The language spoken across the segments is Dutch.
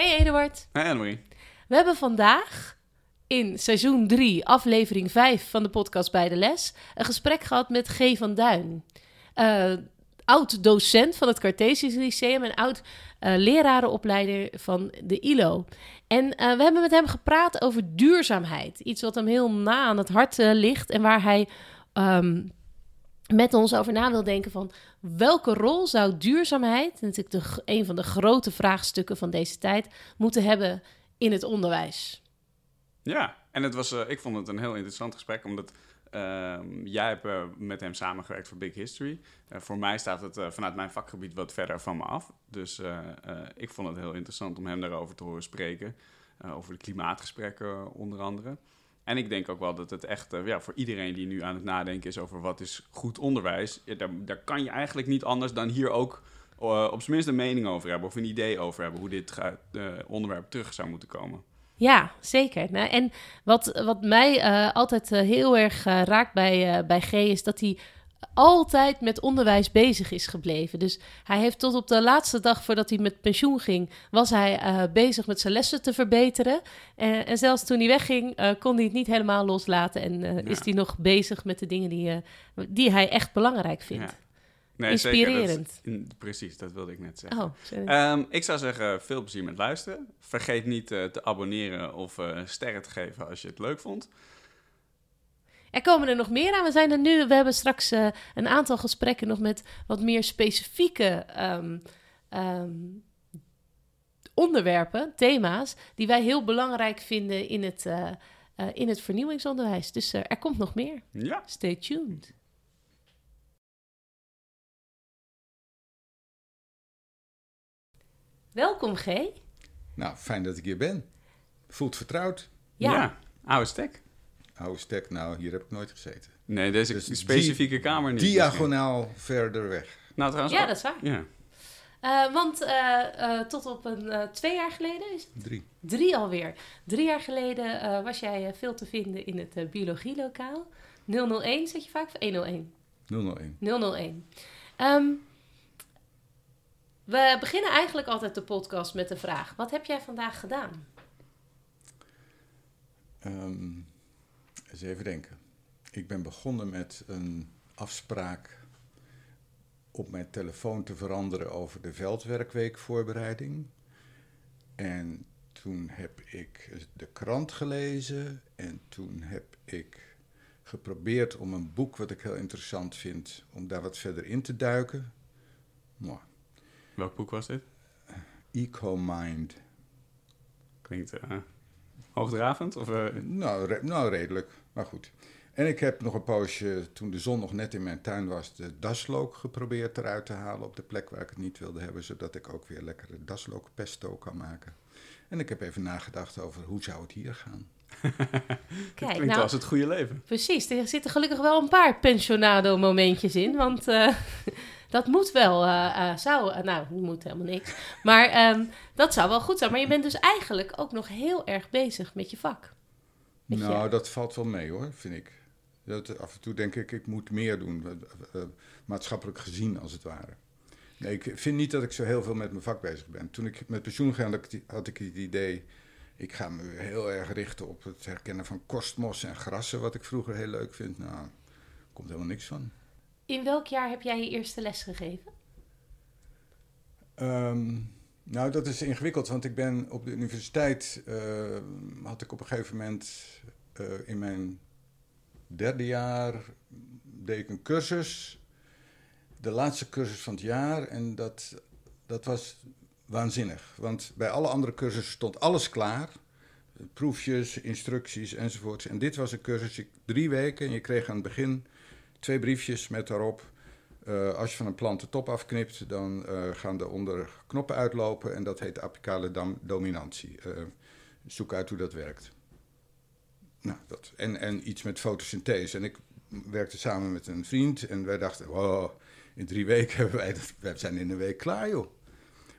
Hey Eduard. Hey. We hebben vandaag in seizoen 3, aflevering 5 van de podcast Bij de Les, een gesprek gehad met G. van Duin. Uh, oud docent van het Cartesius Lyceum en oud uh, lerarenopleider van de ILO. En uh, we hebben met hem gepraat over duurzaamheid. Iets wat hem heel na aan het hart ligt en waar hij um, met ons over na wil denken van welke rol zou duurzaamheid, natuurlijk de, een van de grote vraagstukken van deze tijd, moeten hebben in het onderwijs. Ja, en het was, uh, ik vond het een heel interessant gesprek, omdat uh, jij hebt uh, met hem samengewerkt voor Big History. Uh, voor mij staat het vanuit mijn vakgebied wat verder van me af. Dus ik vond het heel interessant om hem daarover te horen spreken. over de klimaatgesprekken onder andere. En ik denk ook wel dat het echt ja, voor iedereen die nu aan het nadenken is over wat is goed onderwijs, daar, daar kan je eigenlijk niet anders dan hier ook uh, op zijn minst een mening over hebben of een idee over hebben hoe dit uh, onderwerp terug zou moeten komen. Ja, zeker. Nou, en wat, wat mij altijd heel erg raakt bij, bij G is dat hij altijd met onderwijs bezig is gebleven. Dus hij heeft tot op de laatste dag voordat hij met pensioen ging, was hij uh, bezig met zijn lessen te verbeteren. Uh, en zelfs toen hij wegging, uh, kon hij het niet helemaal loslaten. En ja. is hij nog bezig met de dingen die, die hij echt belangrijk vindt. Ja. Nee, Inspirerend. Zeker, dat, precies, dat wilde ik net zeggen. Oh, um, ik zou zeggen, veel plezier met luisteren. Vergeet niet te abonneren of sterren te geven als je het leuk vond. Er komen er nog meer aan. We zijn er nu. We hebben straks uh, een aantal gesprekken nog met wat meer specifieke um, um, onderwerpen, thema's, die wij heel belangrijk vinden in het, uh, uh, in het vernieuwingsonderwijs. Dus er komt nog meer. Ja. Stay tuned. Welkom, G. Nou, fijn dat ik hier ben. Voelt vertrouwd. Ja, ja oude stek oude stek, nou, hier heb ik nooit gezeten. Nee, deze dus specifieke die, kamer niet. Diagonaal misschien. verder weg. Nou, trouwens, ja, dat is waar. Ja. Uh, want uh, uh, tot op een twee jaar geleden is het? Drie. Drie alweer. Drie jaar geleden was jij veel te vinden in het biologielokaal. 001 zet je vaak? Of 101? 001. 001. Um, we beginnen eigenlijk altijd de podcast met de vraag: wat heb jij vandaag gedaan? Um, eens even denken. Ik ben begonnen met een afspraak op mijn telefoon te veranderen over de veldwerkweekvoorbereiding. En toen heb ik de krant gelezen en toen heb ik geprobeerd om een boek wat ik heel interessant vind, om daar wat verder in te duiken. Mwah. Welk boek was dit? Eco-Mind. Klinkt uh, hoogdravend? Of, uh... nou, nou, redelijk. Maar goed. En ik heb nog een poosje, toen de zon nog net in mijn tuin was, de daslook geprobeerd eruit te halen op de plek waar ik het niet wilde hebben, zodat ik ook weer lekkere daslookpesto kan maken. En ik heb even nagedacht over hoe zou het hier gaan. Kijk, klinkt nou, als het goede leven. Precies, er zitten gelukkig wel een paar pensionado momentjes in, want uh, dat moet wel, uh, uh, zou, nou, moet helemaal niks. Maar um, dat zou wel goed zijn. Maar je bent dus eigenlijk ook nog heel erg bezig met je vak. Nou, dat valt wel mee hoor, vind ik. Dat, af en toe denk ik, ik moet meer doen, maatschappelijk gezien als het ware. Nee, ik vind niet dat ik zo heel veel met mijn vak bezig ben. Toen ik met pensioen ging, had ik het idee, ik ga me heel erg richten op het herkennen van kostmos en grassen, wat ik vroeger heel leuk vind. Nou, komt helemaal niks van. In welk jaar heb jij je eerste les gegeven? Um, nou, dat is ingewikkeld, want ik ben op de universiteit, uh, had ik op een gegeven moment uh, in mijn derde jaar, deed ik een cursus, de laatste cursus van het jaar, en dat, dat was waanzinnig. Want bij alle andere cursussen stond alles klaar, proefjes, instructies enzovoorts. En dit was een cursus, drie weken, en je kreeg aan het begin twee briefjes met daarop uh, als je van een plant de top afknipt, dan uh, gaan er onder knoppen uitlopen en dat heet apicale dominantie. Uh, zoek uit hoe dat werkt. Nou, dat. En, en iets met fotosynthese. En ik werkte samen met een vriend en wij dachten, wow, in drie weken hebben wij dat, wij zijn in een week klaar joh.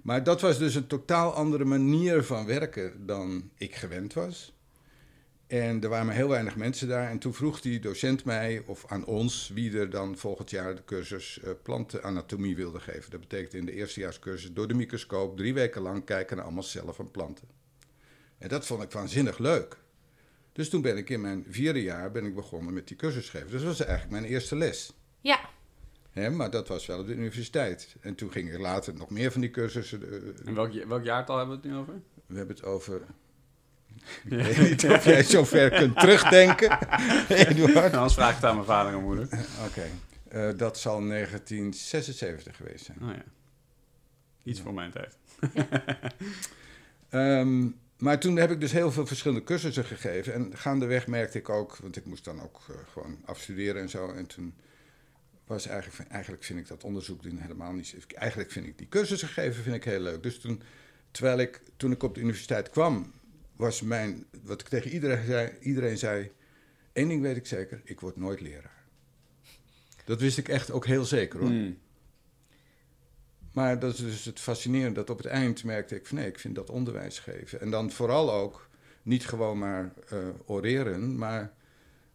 Maar dat was dus een totaal andere manier van werken dan ik gewend was. En er waren maar heel weinig mensen daar. En toen vroeg die docent mij, of aan ons, wie er dan volgend jaar de cursus uh, plantenanatomie wilde geven. Dat betekent in de eerstejaarscursus door de microscoop drie weken lang kijken naar allemaal cellen van planten. En dat vond ik waanzinnig leuk. Dus toen ben ik in mijn vierde jaar ben ik begonnen met die cursus geven. Dus dat was eigenlijk mijn eerste les. Ja. Hè, maar dat was wel op de universiteit. En toen ging ik later nog meer van die cursussen. Uh, en welk, welk jaartal hebben we het nu over? We hebben het over ik weet niet of jij zo ver kunt terugdenken, Eduard. Anders vraag ik het aan mijn vader en moeder. Oké, okay. uh, dat zal 1976 geweest zijn. Oh ja. Iets ja. voor mijn tijd. um, maar toen heb ik dus heel veel verschillende cursussen gegeven. En gaandeweg merkte ik ook, want ik moest dan ook uh, gewoon afstuderen en zo. En toen was eigenlijk, eigenlijk vind ik dat onderzoek doen helemaal niet... Eigenlijk vind ik die cursussen geven vind ik heel leuk. Dus toen, terwijl ik, toen ik op de universiteit kwam was mijn, wat ik tegen iedereen zei, iedereen zei, één ding weet ik zeker, ik word nooit leraar. Dat wist ik echt ook heel zeker hoor. Hmm. Maar dat is dus het fascinerende, dat op het eind merkte ik van nee, ik vind dat onderwijs geven. En dan vooral ook niet gewoon maar uh, oreren, maar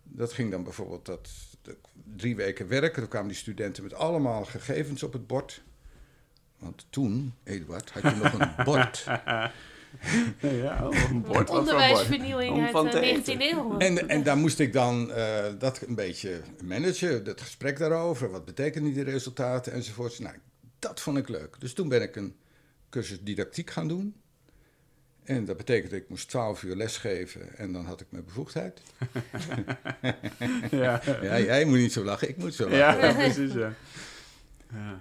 dat ging dan bijvoorbeeld dat, drie weken werken. Dan kwamen die studenten met allemaal gegevens op het bord. Want toen, Eduard, had je nog een bord. ja, een bord. Onderwijsvernieuwing uit de 19e eeuw. En, en daar moest ik dan uh, dat een beetje managen, dat gesprek daarover. Wat betekenen die resultaten enzovoorts. Nou, dat vond ik leuk. Dus toen ben ik een cursus didactiek gaan doen. En dat betekende ik moest 12 uur lesgeven en dan had ik mijn bevoegdheid. ja. ja, jij moet niet zo lachen, ik moet zo lachen. Ja, precies, ja. ja.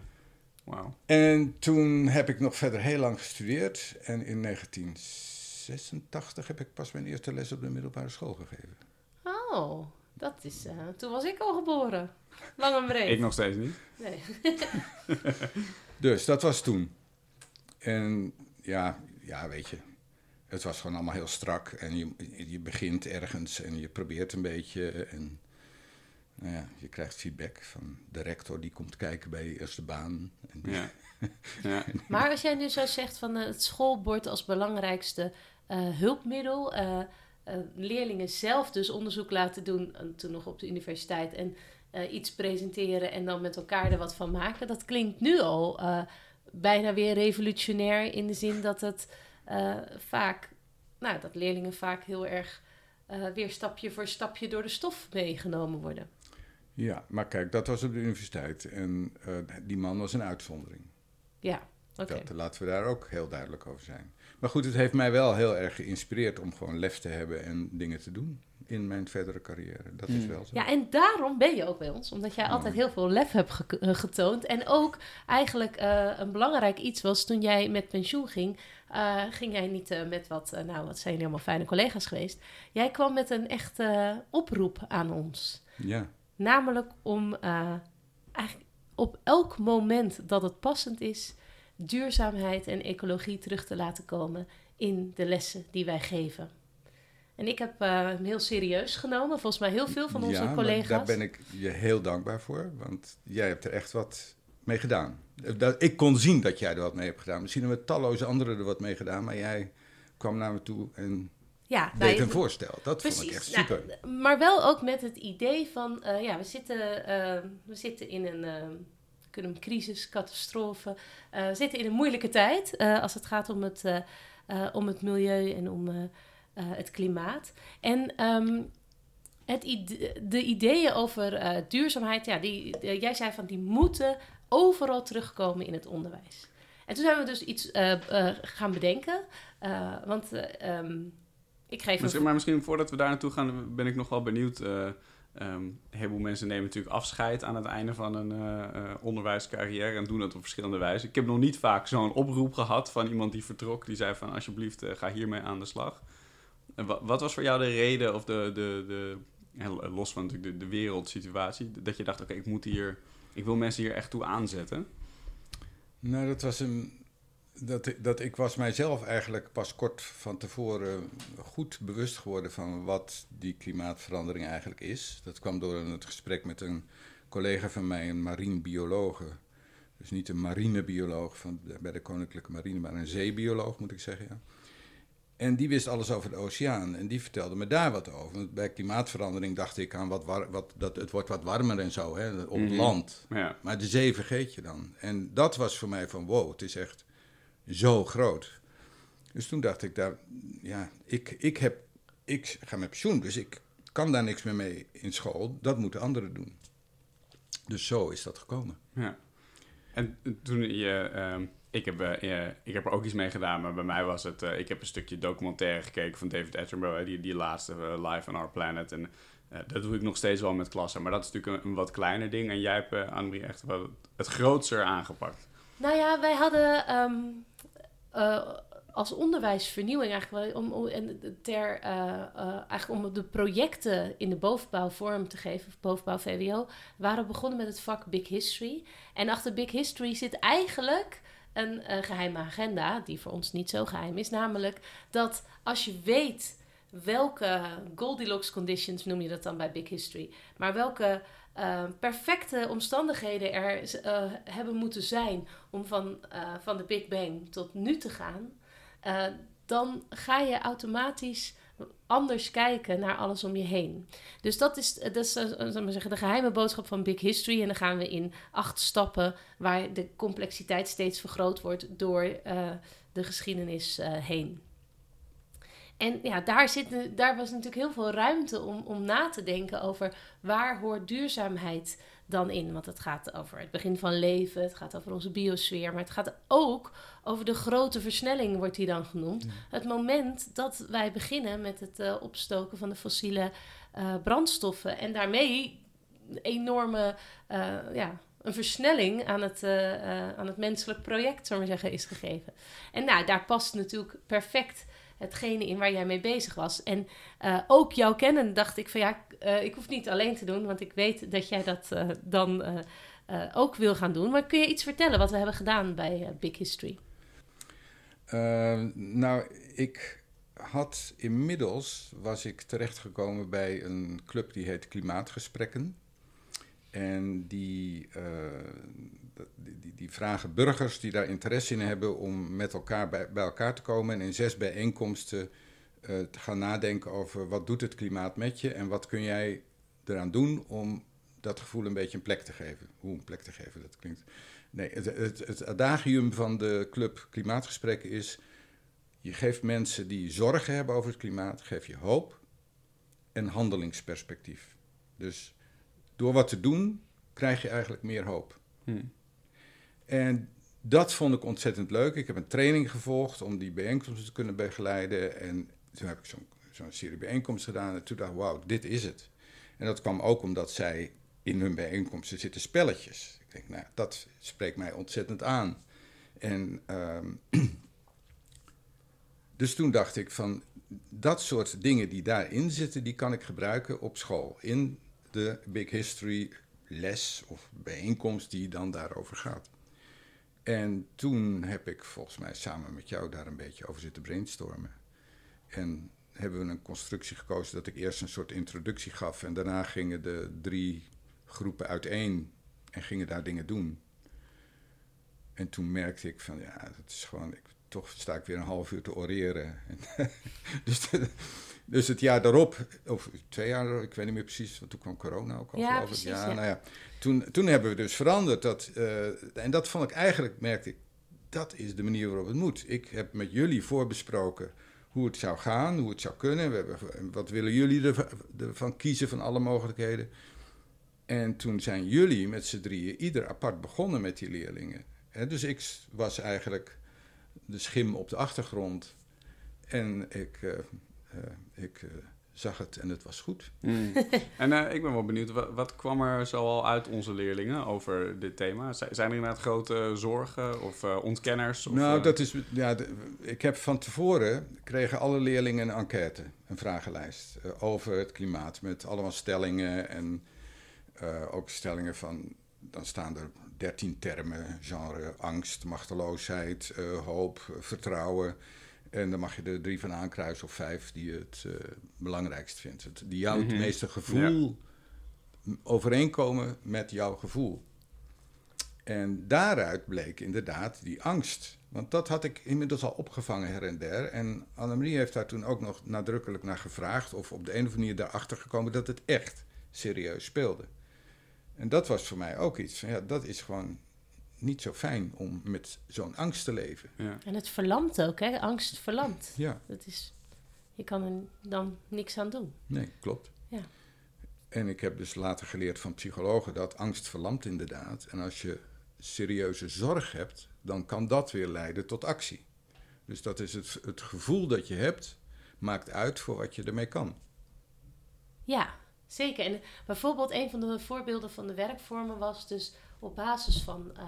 En toen heb ik nog verder heel lang gestudeerd. En in 1986 heb ik pas mijn eerste les op de middelbare school gegeven. Oh, dat is. Uh, toen was ik al geboren. Lang en breed. ik nog steeds niet. Nee. dus dat was toen. En ja, ja, weet je. Het was gewoon allemaal heel strak. En je, je begint ergens en je probeert een beetje. En nou ja, je krijgt feedback van de rector die komt kijken bij je eerste baan. En ja. ja. Maar als jij nu zo zegt van uh, het schoolbord als belangrijkste uh, hulpmiddel, uh, leerlingen zelf dus onderzoek laten doen, toen nog op de universiteit, en iets presenteren en dan met elkaar er wat van maken, dat klinkt nu al bijna weer revolutionair in de zin dat het vaak, nou, dat leerlingen vaak heel erg weer stapje voor stapje door de stof meegenomen worden. Ja, maar kijk, dat was op de universiteit. En uh, die man was een uitzondering. Ja, oké. Okay. Laten we daar ook heel duidelijk over zijn. Maar goed, het heeft mij wel heel erg geïnspireerd om gewoon lef te hebben en dingen te doen in mijn verdere carrière. Dat is hmm. wel zo. Ja, en daarom ben je ook bij ons. Omdat jij altijd heel veel lef hebt ge eh, getoond. En ook eigenlijk uh, een belangrijk iets was toen jij met pensioen ging. Uh, ging jij niet uh, met wat, nou wat zijn jullie allemaal fijne collega's geweest. Jij kwam met een echte oproep aan ons. Ja. Namelijk om uh, eigenlijk op elk moment dat het passend is, duurzaamheid en ecologie terug te laten komen in de lessen die wij geven. En ik heb uh, hem heel serieus genomen, volgens mij heel veel van onze ja, collega's. Daar ben ik je heel dankbaar voor, want jij hebt er echt wat mee gedaan. Ik kon zien dat jij er wat mee hebt gedaan. Misschien hebben talloze anderen er wat mee gedaan, maar jij kwam naar me toe en ja, deed nou, een voorstel. Dat vond ik echt super. Nou, maar wel ook met het idee van, uh, ja, we zitten, uh, we zitten in een, uh, kunnen crisis, catastrofe. we zitten in een moeilijke tijd als het gaat om het, om het milieu en om het klimaat. En um, het de ideeën over duurzaamheid, ja, die, jij zei van die moeten overal terugkomen in het onderwijs. En toen zijn we dus iets gaan bedenken. want um, ik geef misschien, Maar misschien voordat we daar naartoe gaan, ben ik nog wel benieuwd. Um, een heleboel mensen nemen natuurlijk afscheid aan het einde van een onderwijscarrière en doen dat op verschillende wijzen. Ik heb nog niet vaak zo'n oproep gehad van iemand die vertrok, die zei van alsjeblieft ga hiermee aan de slag. En wat, wat was voor jou de reden of de, de, de los van de, de, wereldsituatie, dat je dacht oké, ik moet hier, ik wil mensen hier echt toe aanzetten? Nou, dat was een, dat, dat ik was mijzelf eigenlijk pas kort van tevoren goed bewust geworden van wat die klimaatverandering eigenlijk is. Dat kwam door het gesprek met een collega van mij, een marinebiologe. Dus niet een marinebioloog van, bij de Koninklijke Marine, maar een zeebioloog moet ik zeggen. Ja. En die wist alles over de oceaan. En die vertelde me daar wat over. Want bij klimaatverandering dacht ik aan wat, war, wat dat het wordt wat warmer en zo hè, op het Mhm. land. Ja. Maar de zee vergeet je dan. En dat was voor mij van wow, het is echt zo groot. Dus toen dacht ik daar, ja, ik, ik, heb, ik ga met pensioen, dus ik kan daar niks meer mee in school. Dat moeten anderen doen. Dus zo is dat gekomen. Ja. En toen je... ehm, ik, heb, eh, ik heb er ook iets mee gedaan, maar bij mij was het... eh, ik heb een stukje documentaire gekeken van David Attenborough, die, die laatste eh, Live on Our Planet. En dat doe ik nog steeds wel met klassen. Maar dat is natuurlijk een, wat kleiner ding. En jij hebt, uh, echt wel het grootste aangepakt. Nou ja, wij hadden uh, als onderwijsvernieuwing eigenlijk. Om, ter, uh, uh, eigenlijk om de projecten in de bovenbouw vorm te geven... bovenbouw VWO... waren we begonnen met het vak Big History. En achter Big History zit eigenlijk een uh, geheime agenda, die voor ons niet zo geheim is. Namelijk dat als je weet welke Goldilocks conditions, noem je dat dan bij Big History, maar welke uh, perfecte omstandigheden er uh, hebben moeten zijn om van, van de Big Bang tot nu te gaan, dan ga je automatisch anders kijken naar alles om je heen. Dus dat is, dat is uh, maar zeggen, de geheime boodschap van Big History. En dan gaan we in acht stappen waar de complexiteit steeds vergroot wordt door uh, de geschiedenis uh, heen. En ja, daar, zit, daar was natuurlijk heel veel ruimte om, om na te denken over waar hoort duurzaamheid dan in. Want het gaat over het begin van leven, het gaat over onze biosfeer, maar het gaat ook over de grote versnelling, wordt die dan genoemd. Ja. Het moment dat wij beginnen met het uh, opstoken van de fossiele uh, brandstoffen en daarmee een enorme uh, ja, een versnelling aan het, aan het menselijk project, zullen we zeggen, is gegeven. En nou, daar past natuurlijk perfect hetgene in waar jij mee bezig was. En uh, ook jou kennen dacht ik van ja, uh, ik hoef niet alleen te doen, want ik weet dat jij dat uh, dan ook wil gaan doen. Maar kun je iets vertellen wat we hebben gedaan bij Big History? nou, ik had inmiddels, was ik terechtgekomen bij een club die heet Klimaatgesprekken. En die, die, die, die, vragen burgers die daar interesse in hebben om met elkaar bij, elkaar te komen en in zes bijeenkomsten uh, te gaan nadenken over wat doet het klimaat met je en wat kun jij eraan doen om dat gevoel een beetje een plek te geven. Hoe een plek te geven, dat klinkt. Nee, het, het, het adagium van de club Klimaatgesprekken is: je geeft mensen die zorgen hebben over het klimaat, geef je hoop en handelingsperspectief. Dus door wat te doen, krijg je eigenlijk meer hoop. Hmm. En dat vond ik ontzettend leuk. Ik heb een training gevolgd om die bijeenkomsten te kunnen begeleiden. En toen heb ik zo'n zo'n serie bijeenkomsten gedaan. En toen dacht ik, wauw, dit is het. En dat kwam ook omdat zij in hun bijeenkomsten zitten spelletjes. Ik denk, nou, dat spreekt mij ontzettend aan. En um, dus toen dacht ik van, dat soort dingen die daarin zitten, die kan ik gebruiken op school. In de Big History les of bijeenkomst die dan daarover gaat. En toen heb ik volgens mij samen met jou daar een beetje over zitten brainstormen. En hebben we een constructie gekozen dat ik eerst een soort introductie gaf en daarna gingen de drie groepen uiteen en gingen daar dingen doen. En toen merkte ik van ja, dat is gewoon, ik, toch sta ik weer een half uur te oreren. dus, dus het jaar daarop, of twee jaar, ik weet niet meer precies, want toen kwam corona ook al. Ja, precies, ik. Ja, ja. Nou ja, toen, toen hebben we dus veranderd. Dat, uh, en dat vond ik eigenlijk, merkte ik, dat is de manier waarop het moet. Ik heb met jullie voorbesproken hoe het zou gaan, hoe het zou kunnen. We hebben, wat willen jullie ervan kiezen van alle mogelijkheden? En toen zijn jullie met z'n drieën ieder apart begonnen met die leerlingen. He, dus ik was eigenlijk de schim op de achtergrond. En ik, uh, ik uh, zag het en het was goed. Mm. en uh, ik ben wel benieuwd, wat, wat, kwam er zoal uit onze leerlingen over dit thema? Z zijn er inderdaad grote zorgen of uh, ontkenners? Of, nou, dat is, ja, de, ik heb van tevoren, kregen alle leerlingen een enquête, een vragenlijst uh, over het klimaat. Met allemaal stellingen en ook stellingen van, dan staan er dertien termen, genre angst, machteloosheid, hoop, vertrouwen. En dan mag je er drie van aankruisen of vijf die je het uh, belangrijkst vindt. Het, die jou het mm -hmm. meeste gevoel ja. overeenkomen met jouw gevoel. En daaruit bleek inderdaad die angst. Want dat had ik inmiddels al opgevangen her en der. En Annemarie heeft daar toen ook nog nadrukkelijk naar gevraagd... of op de een of andere manier daarachter gekomen dat het echt serieus speelde. En dat was voor mij ook iets van, ja, dat is gewoon niet zo fijn om met zo'n angst te leven. Ja. En het verlamt ook, hè? Angst verlamt. Ja, Dat is, je kan er dan niks aan doen. nee, klopt. Ja. En ik heb dus later geleerd van psychologen dat angst verlamt inderdaad. En als je serieuze zorg hebt, dan kan dat weer leiden tot actie. Dus dat is het, het gevoel dat je hebt, maakt uit voor wat je ermee kan. Ja, zeker. En bijvoorbeeld een van de voorbeelden van de werkvormen was dus op basis van eh,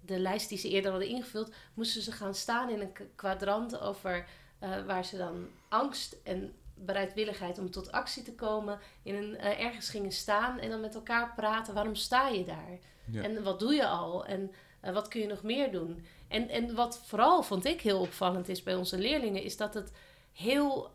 de lijst die ze eerder hadden ingevuld, moesten ze gaan staan in een kwadrant over eh, waar ze dan angst en bereidwilligheid om tot actie te komen in een, eh, ergens gingen staan en dan met elkaar praten. Waarom sta je daar? Ja. En wat doe je al? En wat kun je nog meer doen? En, en wat vooral vond ik heel opvallend is bij onze leerlingen, is dat het heel,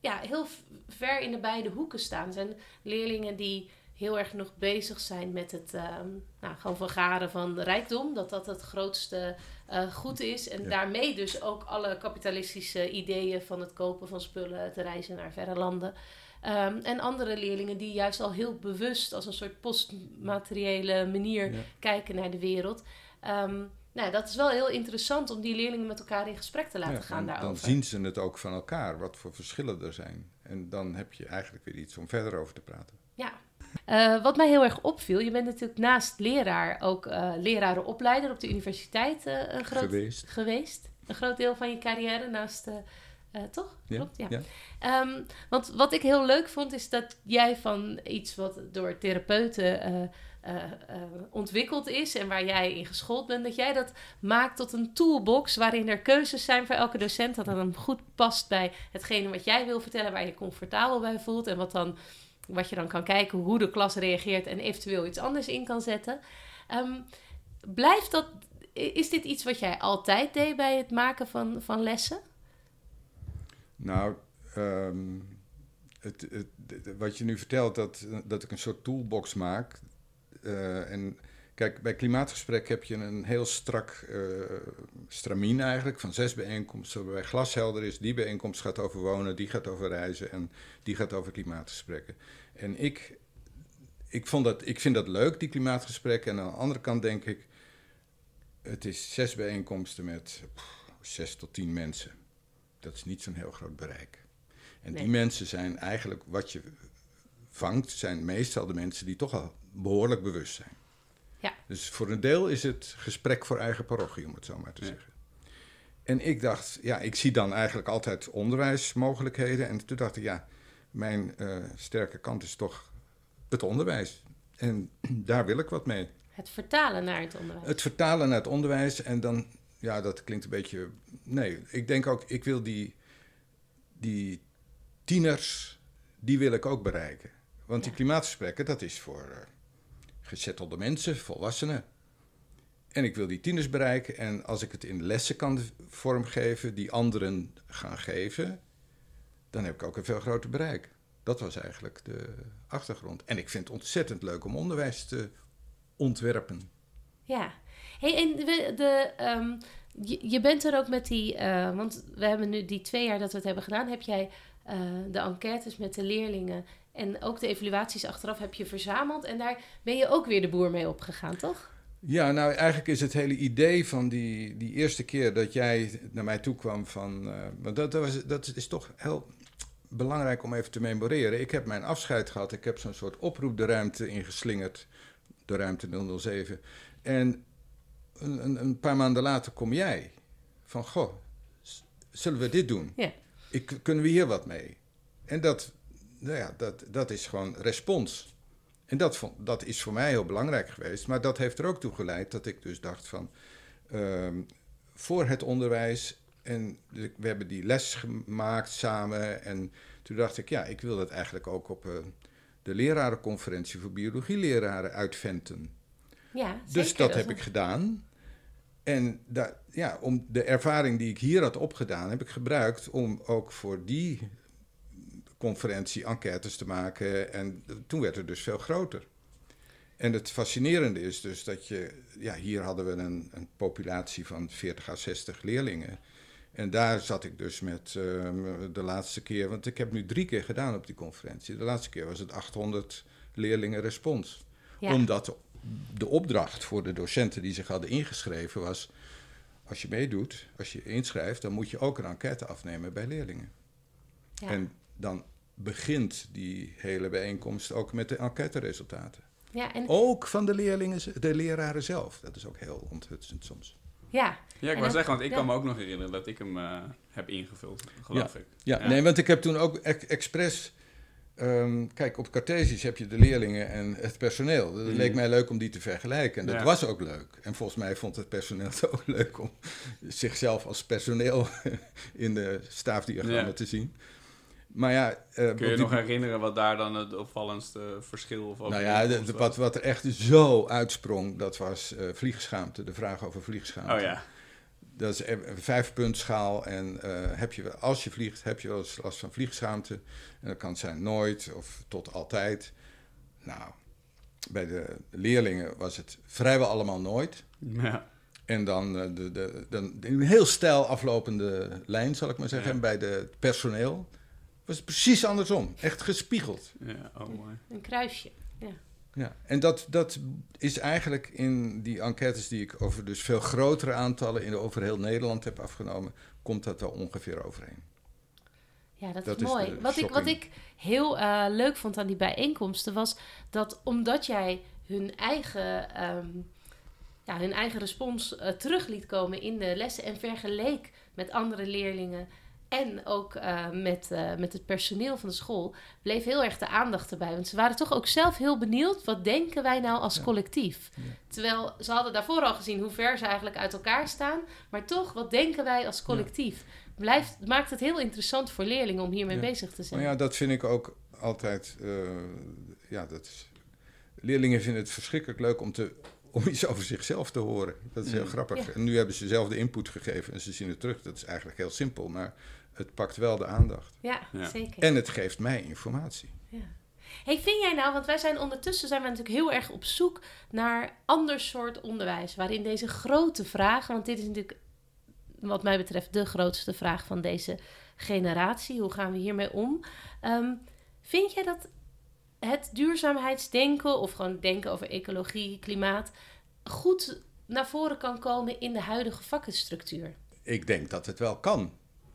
ja, heel ver in de beide hoeken staan. Er zijn leerlingen die heel erg nog bezig zijn met het ehm, nou, gewoon vergaren van rijkdom. Dat dat het grootste eh, goed is. En Ja. daarmee dus ook alle kapitalistische ideeën van het kopen van spullen, te reizen naar verre landen. Ehm, en andere leerlingen die juist al heel bewust als een soort postmateriële manier Ja. kijken naar de wereld. Ehm, nou, dat is wel heel interessant om die leerlingen met elkaar in gesprek te laten Ja, gaan dan, dan daarover. zien ze het ook van elkaar, wat voor verschillen er zijn. En dan heb je eigenlijk weer iets om verder over te praten. Ja. Eh, wat mij heel erg opviel, je bent natuurlijk naast leraar ook eh lerarenopleider op de universiteit eh, een groot, Geweest. geweest. Een groot deel van je carrière naast, toch? Ja, Klopt, ja. ja. Ehm, want wat ik heel leuk vond, is dat jij van iets wat door therapeuten ontwikkeld is en waar jij in geschoold bent, dat jij dat maakt tot een toolbox waarin er keuzes zijn voor elke docent, dat dat dan goed past bij hetgene wat jij wil vertellen, waar je comfortabel bij voelt en wat, dan, wat je dan kan kijken hoe de klas reageert en eventueel iets anders in kan zetten. Ehm, blijft dat, is dit iets wat jij altijd deed bij het maken van, van lessen? Nou, ehm, het, het, wat je nu vertelt, dat, dat ik een soort toolbox maak. eh, en kijk, bij klimaatgesprek heb je een heel strak eh stramien eigenlijk, van zes bijeenkomsten. Waarbij glashelder is, die bijeenkomst gaat over wonen, die gaat over reizen en die gaat over klimaatgesprekken. En ik, ik, vond dat, ik vind dat leuk, die klimaatgesprekken. En aan de andere kant denk ik, het is zes bijeenkomsten met pff, zes tot tien mensen. Dat is niet zo'n heel groot bereik. En Nee. die mensen zijn eigenlijk, wat je vangt, zijn meestal de mensen die toch al behoorlijk bewust zijn. Ja. Dus voor een deel is het gesprek voor eigen parochie, om het zo maar te Ja. zeggen. En ik dacht, ja, ik zie dan eigenlijk altijd onderwijsmogelijkheden. En toen dacht ik, ja, mijn eh, sterke kant is toch het onderwijs. En daar wil ik wat mee. Het vertalen naar het onderwijs. Het vertalen naar het onderwijs en dan, ja, dat klinkt een beetje. Nee, ik denk ook, ik wil die, die tieners, die wil ik ook bereiken. Want die klimaatgesprekken, dat is voor eh gezettelde mensen, volwassenen. En ik wil die tieners bereiken en als ik het in lessen kan vormgeven die anderen gaan geven, dan heb ik ook een veel groter bereik. Dat was eigenlijk de achtergrond. En ik vind het ontzettend leuk om onderwijs te ontwerpen. Ja. Hey, en de, ehm, je, je bent er ook met die, eh, want we hebben nu die twee jaar dat we het hebben gedaan, heb jij eh, de enquêtes met de leerlingen en ook de evaluaties achteraf heb je verzameld en daar ben je ook weer de boer mee opgegaan, toch? Ja, nou eigenlijk is het hele idee van die, die eerste keer dat jij naar mij toe kwam van... eh, want dat, dat, was, dat is toch heel belangrijk om even te memoreren. Ik heb mijn afscheid gehad. Ik heb zo'n soort oproep de ruimte ingeslingerd. De ruimte 007. En een, een, paar maanden later kom jij. Van, goh, zullen we dit doen? Ja. Ik, kunnen we hier wat mee? En dat, nou ja, dat, dat is gewoon respons. En dat, vond, dat is voor mij heel belangrijk geweest. Maar dat heeft er ook toe geleid dat ik dus dacht van... ehm, voor het onderwijs... En we hebben die les gemaakt samen. En toen dacht ik, ja, ik wil dat eigenlijk ook op eh, de lerarenconferentie voor biologieleraren uitventen. Ja, Dus dat heb ik gedaan. En ja, om de ervaring die ik hier had opgedaan, heb ik gebruikt om ook voor die conferentie enquêtes te maken. En toen werd het dus veel groter. En het fascinerende is dus dat je, ja, hier hadden we een, een populatie van 40 à 60 leerlingen. En daar zat ik dus met ehm, de laatste keer, want ik heb nu drie keer gedaan op die conferentie. De laatste keer was het 800 leerlingen respons. Ja. Omdat de opdracht voor de docenten die zich hadden ingeschreven was: als je meedoet, als je inschrijft, dan moet je ook een enquête afnemen bij leerlingen. Ja. En dan begint die hele bijeenkomst ook met de enquêteresultaten. ja, en, Ook van de leerlingen, de leraren zelf. Dat is ook heel onthutsend soms. ja. Ja, ik wou zeggen, want ik ja. kan me ook nog herinneren dat ik hem eh, heb ingevuld, geloof ik. Ja, Ja. nee, want ik heb toen ook ex- expres. Ehm, kijk, op Cartesisch heb je de leerlingen en het personeel. Het Mhm. leek mij leuk om die te vergelijken. En dat Ja. was ook leuk. En volgens mij vond het personeel het ook leuk om zichzelf als personeel in de staafdiagrammen Ja. te zien. Maar ja, eh, Kun je je nog herinneren wat daar dan het opvallendste verschil of nou ja, de- de- overeenkomst wat, wat er echt zo uitsprong, dat was eh vliegschaamte. De vraag over vliegschaamte. Oh ja. Dat is een vijfpuntschaal. En eh, heb je, als je vliegt, heb je wel eens last van vliegschaamte. En dat kan zijn nooit of tot altijd. Nou, bij de leerlingen was het vrijwel allemaal nooit. ja. En dan, eh, de, de, dan een heel stijl aflopende lijn, zal ik maar zeggen. Ja. En bij de personeel was het precies andersom. Echt gespiegeld. Ja, oh mooi. Een kruisje. Ja. Ja, en dat, dat is eigenlijk in die enquêtes die ik over dus veel grotere aantallen in over heel Nederland heb afgenomen, komt dat wel ongeveer overeen. Ja, dat, Dat is mooi. wat, ik, wat ik heel eh, leuk vond aan die bijeenkomsten was dat omdat jij hun eigen, ehm, ja, hun eigen respons eh, terug liet komen in de lessen en vergeleek met andere leerlingen en ook eh, met, eh, met het personeel van de school, bleef heel erg de aandacht erbij. Want ze waren toch ook zelf heel benieuwd, wat denken wij nou als collectief? Ja. Terwijl ze hadden daarvoor al gezien hoe ver ze eigenlijk uit elkaar staan, maar toch, wat denken wij als collectief? Blijft, maakt het heel interessant voor leerlingen om hiermee bezig te zijn. Maar ja, dat vind ik ook altijd. eh, ja, dat is, leerlingen vinden het verschrikkelijk leuk om, te, om iets over zichzelf te horen. Dat is heel Mm. grappig. Ja. En nu hebben ze zelf de input gegeven en ze zien het terug. Dat is eigenlijk heel simpel, maar het pakt wel de aandacht. Ja, Ja. zeker. En het geeft mij informatie. Ja. Hey, vind jij nou, want wij zijn ondertussen zijn we natuurlijk heel erg op zoek naar ander soort onderwijs, waarin deze grote vragen, want dit is natuurlijk wat mij betreft de grootste vraag van deze generatie, hoe gaan we hiermee om? Ehm, vind jij dat het duurzaamheidsdenken of gewoon denken over ecologie, klimaat goed naar voren kan komen in de huidige vakkenstructuur? Ik denk dat het wel kan,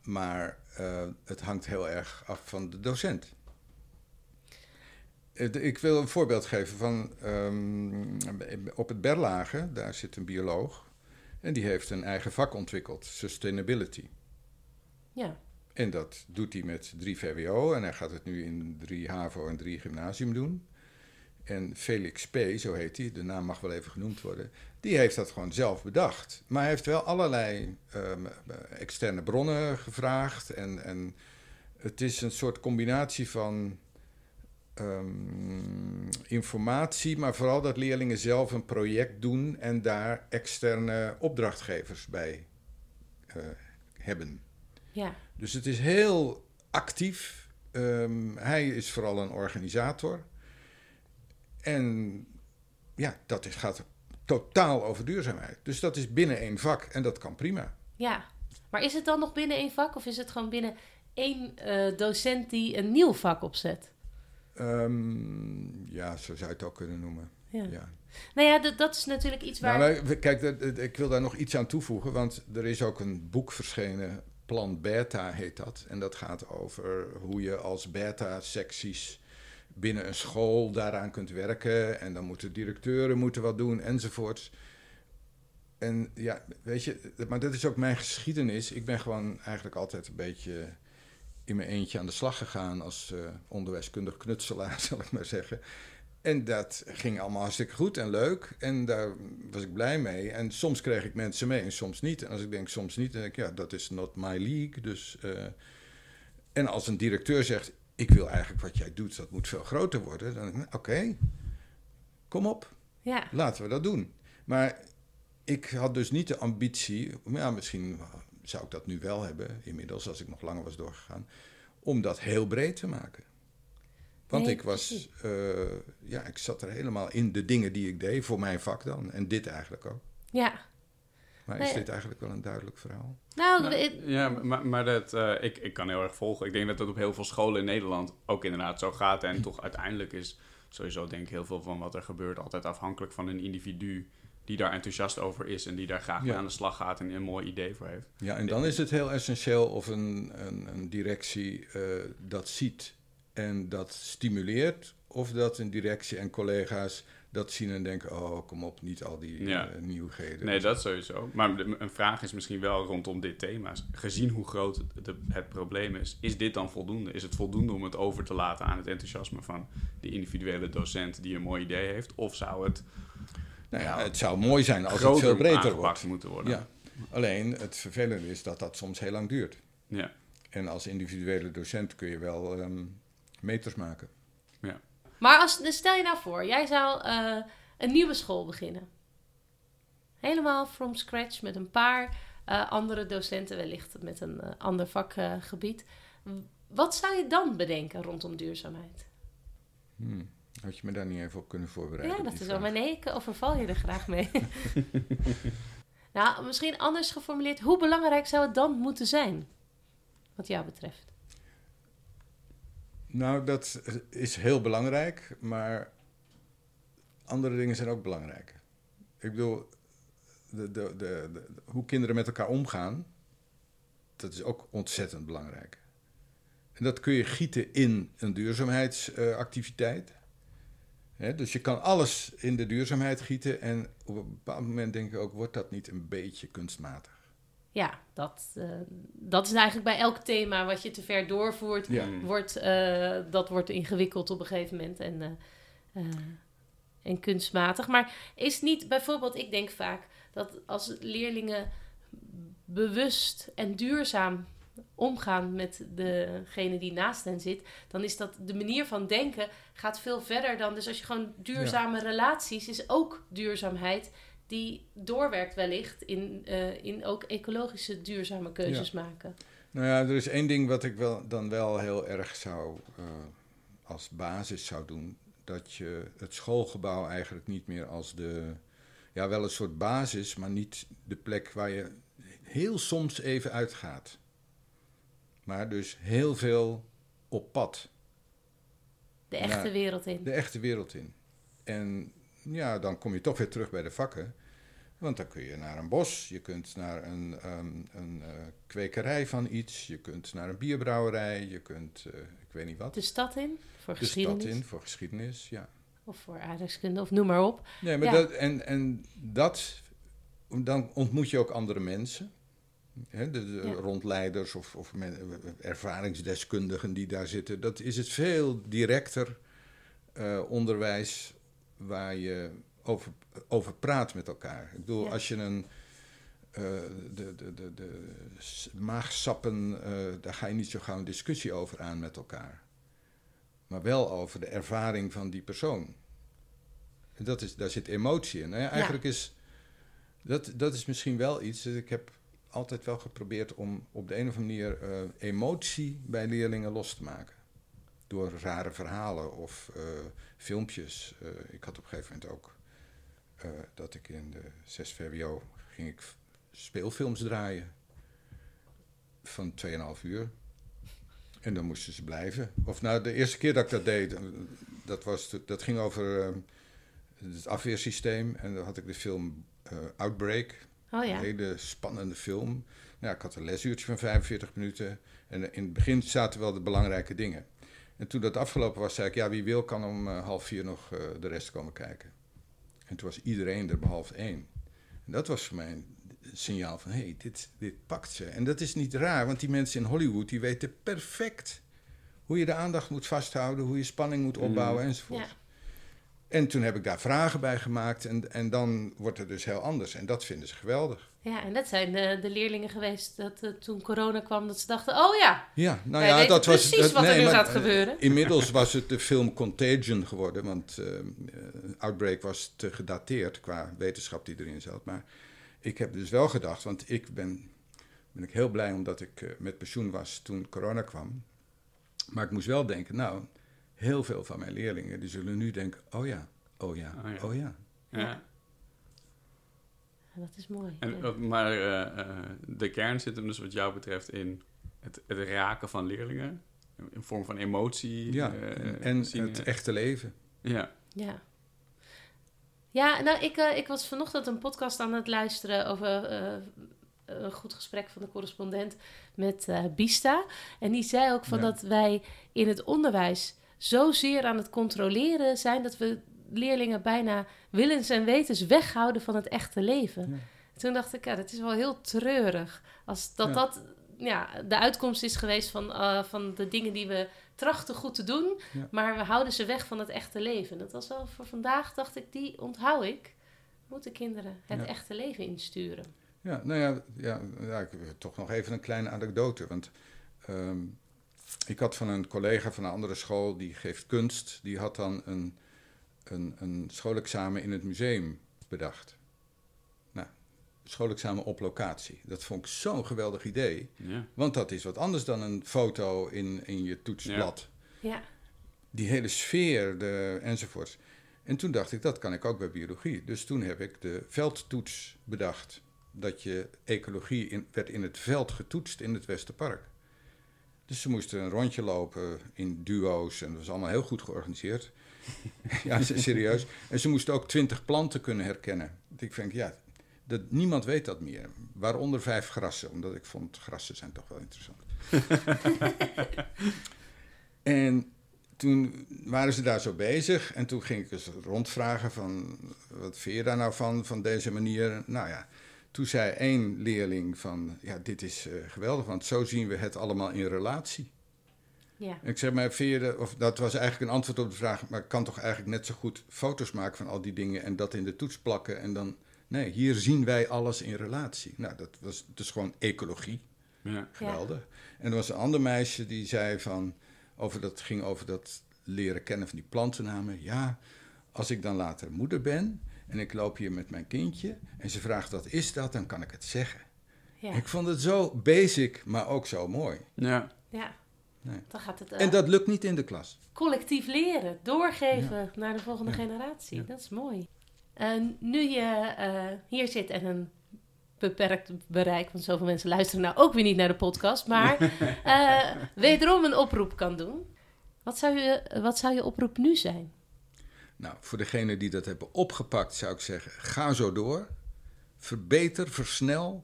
maar eh, het hangt heel erg af van de docent. Ik wil een voorbeeld geven van ehm, op het Berlage, daar zit een bioloog en die heeft een eigen vak ontwikkeld, sustainability. Ja, En dat doet hij met drie VWO en hij gaat het nu in drie HAVO en drie gymnasium doen. En Felix P., zo heet hij, de naam mag wel even genoemd worden, die heeft dat gewoon zelf bedacht. Maar hij heeft wel allerlei ehm, externe bronnen gevraagd. En, en het is een soort combinatie van ehm, informatie, maar vooral dat leerlingen zelf een project doen en daar externe opdrachtgevers bij eh, hebben. ja, Dus het is heel actief. Ehm, hij is vooral een organisator. En ja, dat is, gaat totaal over duurzaamheid. Dus dat is binnen één vak en dat kan prima. ja. Maar is het dan nog binnen één vak of is het gewoon binnen één eh, docent die een nieuw vak opzet? Ehm, ja, zo zou je het ook kunnen noemen. Ja. Ja. Nou ja, dat, dat is natuurlijk iets waar... Nou, maar we- kijk, dat- dat- ik wil daar nog iets aan toevoegen, want er is ook een boek verschenen, Plan Beta heet dat. En dat gaat over hoe je als beta-secties binnen een school daaraan kunt werken. En dan moeten directeuren moeten wat doen enzovoorts. En ja, weet je, maar dat is ook mijn geschiedenis. Ik ben gewoon eigenlijk altijd een beetje in mijn eentje aan de slag gegaan als eh, onderwijskundig knutselaar, zal ik maar zeggen. En dat ging allemaal hartstikke goed en leuk. En daar was ik blij mee. En soms kreeg ik mensen mee en soms niet. En als ik denk soms niet, dan denk ik, ja, dat is not my league. Dus, eh, en als een directeur zegt, ik wil eigenlijk wat jij doet, dat moet veel groter worden. Dan denk ik, oké, kom op, Ja, laten we dat doen. Maar ik had dus niet de ambitie, ja, misschien zou ik dat nu wel hebben, inmiddels als ik nog langer was doorgegaan, om dat heel breed te maken. Want Nee, ik was, eh, ja, ik zat er helemaal in de dingen die ik deed voor mijn vak dan. En dit eigenlijk ook. Ja. Maar is dit eigenlijk wel een duidelijk verhaal? Nou, Nou, ja, maar, maar dat, eh, ik, ik kan heel erg volgen. Ik denk dat dat op heel veel scholen in Nederland ook inderdaad zo gaat. En toch uiteindelijk is sowieso denk ik heel veel van wat er gebeurt altijd afhankelijk van een individu die daar enthousiast over is en die daar graag mee Ja. aan de slag gaat en een mooi idee voor heeft. Ja, en dan is het heel essentieel of een, een, een directie eh, dat ziet en dat stimuleert. Of dat een directie en collega's dat zien en denken, oh kom op, niet al die Ja. eh, nieuwigheden. Nee, dat sowieso. Maar een vraag is misschien wel rondom dit thema. Gezien hoe groot het, de- het probleem is, is dit dan voldoende? Is het voldoende om het over te laten aan het enthousiasme van de individuele docent die een mooi idee heeft? Of zou het Nou ja, het zou mooi zijn als het veel breder wordt. moeten worden? Ja. Alleen het vervelende is dat dat soms heel lang duurt. ja. En als individuele docent kun je wel ehm, meters maken. Maar als, dus stel je nou voor, jij zou eh, een nieuwe school beginnen. Helemaal from scratch met een paar eh, andere docenten, wellicht met een eh, ander vakgebied. Wat zou je dan bedenken rondom duurzaamheid? Hmm. Had je me daar niet even op kunnen voorbereiden? Ja, dat is wel. Maar nee, ik overval je er graag mee. nou, misschien anders geformuleerd. Hoe belangrijk zou het dan moeten zijn? Wat jou betreft. Nou, dat is heel belangrijk, maar andere dingen zijn ook belangrijk. Ik bedoel, de, de, de, hoe kinderen met elkaar omgaan, dat is ook ontzettend belangrijk. En dat kun je gieten in een duurzaamheidsactiviteit. Dus je kan alles in de duurzaamheid gieten en op een bepaald moment denk ik ook, wordt dat niet een beetje kunstmatig? Ja, dat, eh, dat is eigenlijk bij elk thema wat je te ver doorvoert. Ja. Mm. wordt, eh, dat wordt ingewikkeld op een gegeven moment en, eh, eh, en kunstmatig. Maar is niet bijvoorbeeld, ik denk vaak dat als leerlingen bewust en duurzaam omgaan met degene die naast hen zit, dan is dat de manier van denken gaat veel verder dan. Dus als je gewoon duurzame relaties is ook duurzaamheid die doorwerkt wellicht in, eh, in ook ecologische duurzame keuzes maken. Nou ja, er is één ding wat ik wel, dan wel heel erg zou eh, als basis zou doen. Dat je het schoolgebouw eigenlijk niet meer als de, ja wel een soort basis, maar niet de plek waar je heel soms even uitgaat. Maar dus heel veel op pad, De echte wereld in. de echte wereld in. En ja, dan kom je toch weer terug bij de vakken. Want dan kun je naar een bos, je kunt naar een, ehm, een eh, kwekerij van iets, je kunt naar een bierbrouwerij, je kunt, eh, ik weet niet wat, De stad in, voor de geschiedenis. stad in voor geschiedenis. Ja. Of voor aardrijkskunde, of noem maar op. Nee, maar Ja. dat, en, en dat, dan ontmoet je ook andere mensen. Hè, de, de Ja. rondleiders of, of men- ervaringsdeskundigen die daar zitten. Dat is het veel directer eh, onderwijs waar je over, over praat met elkaar. Ik bedoel, Ja. als je een. eh, de, de, de, de maagsappen, eh, daar ga je niet zo gauw een discussie over aan met elkaar. Maar wel over de ervaring van die persoon. En Dat is, daar zit emotie in. Nou ja, eigenlijk is dat, dat is misschien wel iets. Ik heb altijd wel geprobeerd om op de een of andere manier eh, emotie bij leerlingen los te maken. Door rare verhalen of filmpjes. Ik had op een gegeven moment ook eh, dat ik in de 6 VWO ging ik speelfilms draaien. Van 2,5 uur. En dan moesten ze blijven. Of nou, de eerste keer dat ik dat deed, eh, dat, was, dat ging over eh, het afweersysteem. En dan had ik de film Outbreak. Oh ja. Een hele spannende film. Nou, ik had een lesuurtje van 45 minuten. En in het begin zaten wel de belangrijke dingen. En toen dat afgelopen was, zei ik: Ja, wie wil kan om eh, half vier nog de rest komen kijken. En toen was iedereen er behalve één. En dat was voor mij een signaal van: hé, hey, dit, dit pakt ze. En dat is niet raar, want die mensen in Hollywood die weten perfect hoe je de aandacht moet vasthouden, hoe je spanning moet opbouwen enzovoort. Ja. En toen heb ik daar vragen bij gemaakt en, en dan wordt het dus heel anders. En dat vinden ze geweldig. ja, en dat zijn de, de leerlingen geweest dat eh, toen corona kwam, dat ze dachten, oh ja, Ja, nou ja, dat was precies wat er nu gaat eh, gebeuren. Inmiddels was het de film Contagion geworden, want eh, Outbreak was te gedateerd qua wetenschap die erin zat. Maar ik heb dus wel gedacht, want ik ben, ben ik heel blij omdat ik met pensioen was toen corona kwam. Maar ik moest wel denken, nou, heel veel van mijn leerlingen, die zullen nu denken, oh ja, oh ja, Oh ja. oh ja. Ja. Dat is mooi. En, ja. wat- maar eh, eh, de kern zit hem dus wat jou betreft in het, het raken van leerlingen. In vorm van emotie. Ja, eh, en zien, het eh, echte leven. Ja, Ja. Ja, nou, ik, eh, ik was vanochtend een podcast aan het luisteren over eh, een goed gesprek van de correspondent met eh Bista. En die zei ook van Ja. dat wij in het onderwijs zozeer aan het controleren zijn dat we leerlingen bijna willens en wetens weghouden van het echte leven. Ja. Toen dacht ik, ja, dat is wel heel treurig. Als dat Ja. dat ja, de uitkomst is geweest van, eh, van de dingen die we trachten goed te doen, Ja. maar we houden ze weg van het echte leven. Dat was wel voor vandaag, dacht ik, die onthoud ik. Moeten kinderen het echte leven insturen. Ja, nou ja, ja, ja ik, toch nog even een kleine anekdote. Want ehm, ik had van een collega van een andere school, die geeft kunst, die had dan een, een, een schoolexamen in het museum bedacht. Nou, schoolexamen op locatie. Dat vond ik zo'n geweldig idee. ja. Want dat is wat anders dan een foto in, in je toetsblad. Ja, Die hele sfeer de, enzovoorts. En toen dacht ik, dat kan ik ook bij biologie. Dus toen heb ik de veldtoets bedacht. Dat je ecologie in, werd in het veld getoetst in het Westerpark. Dus ze moesten een rondje lopen in duo's en dat was allemaal heel goed georganiseerd. ja, serieus. En ze moesten ook twintig planten kunnen herkennen. Ik denk, ja, dat, niemand weet dat meer. Waaronder vijf grassen, omdat ik vond grassen zijn toch wel interessant. en toen waren ze daar zo bezig en toen ging ik eens rondvragen van, wat vind je daar nou van, van deze manier? Nou ja, toen zei één leerling van, ja, dit is eh, geweldig, want zo zien we het allemaal in relatie. ja, En ik zeg maar, vind je de, of dat was eigenlijk een antwoord op de vraag, maar ik kan toch eigenlijk net zo goed foto's maken van al die dingen en dat in de toets plakken en dan, nee, hier zien wij alles in relatie. Nou, dat was dus gewoon ecologie. ja. Geweldig. En er was een ander meisje die zei van, over dat ging over dat leren kennen van die plantennamen. Ja, als ik dan later moeder ben en ik loop hier met mijn kindje en ze vraagt wat is dat, dan kan ik het zeggen. ja. Ik vond het zo basic, maar ook zo mooi. ja. ja. Nee. Dan gaat het eh, En dat lukt niet in de klas. collectief leren, doorgeven naar de volgende generatie. Ja. Dat is mooi. En nu je eh, hier zit en een beperkt bereik, want zoveel mensen luisteren nou ook weer niet naar de podcast, maar eh, wederom een oproep kan doen. Wat zou, je, wat zou je oproep nu zijn? Nou, voor degenen die dat hebben opgepakt zou ik zeggen, ga zo door. Verbeter, versnel.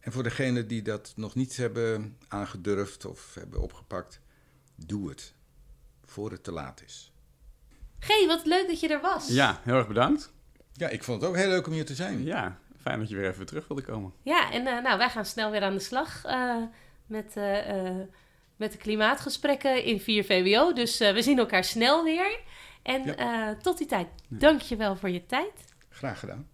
En voor degenen die dat nog niet hebben aangedurfd of hebben opgepakt, doe het. Voor het te laat is. G, wat leuk dat je er was. ja, heel erg bedankt. Ja, ik vond het ook heel leuk om hier te zijn. Ja, fijn dat je weer even terug wilde komen. Ja, en eh, nou, wij gaan snel weer aan de slag eh, met, eh, met de klimaatgesprekken in 4 VWO. Dus eh, we zien elkaar snel weer. En Ja. eh, tot die tijd, dank je wel voor je tijd. Graag gedaan.